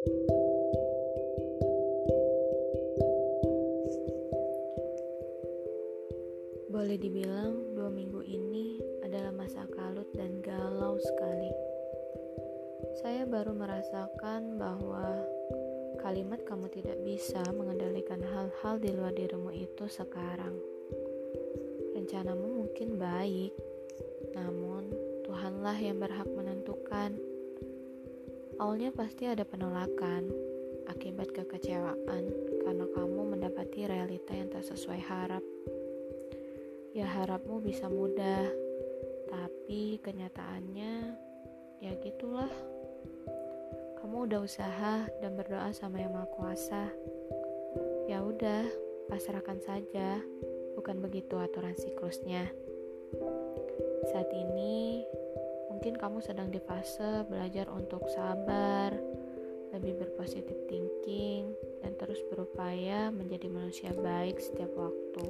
Boleh dibilang dua minggu ini adalah masa kalut dan galau sekali. Saya baru merasakan bahwa kalimat kamu tidak bisa mengendalikan hal-hal di luar dirimu itu sekarang. Rencanamu mungkin baik, namun Tuhanlah yang berhak menentukan. Awalnya pasti ada penolakan akibat kekecewaan karena kamu mendapati realita yang tak sesuai harap. Ya harapmu bisa mudah, tapi kenyataannya ya gitulah. Kamu udah usaha dan berdoa sama Yang Maha Kuasa. Ya udah, pasrahkan saja. Bukan begitu aturan siklusnya. Saat ini mungkin kamu sedang di fase belajar untuk sabar, lebih berpositif thinking, dan terus berupaya menjadi manusia baik setiap waktu.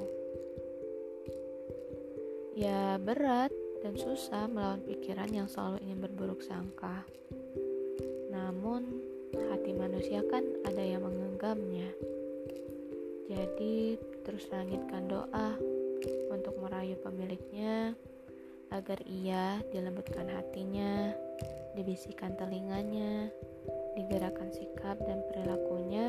Ya berat dan susah melawan pikiran yang selalu ingin berburuk sangka. Namun hati manusia kan ada yang menggenggamnya. Jadi terus langitkan doa untuk merayu pemiliknya agar ia dilembutkan hatinya, dibisikkan telinganya, digerakkan sikap dan perilakunya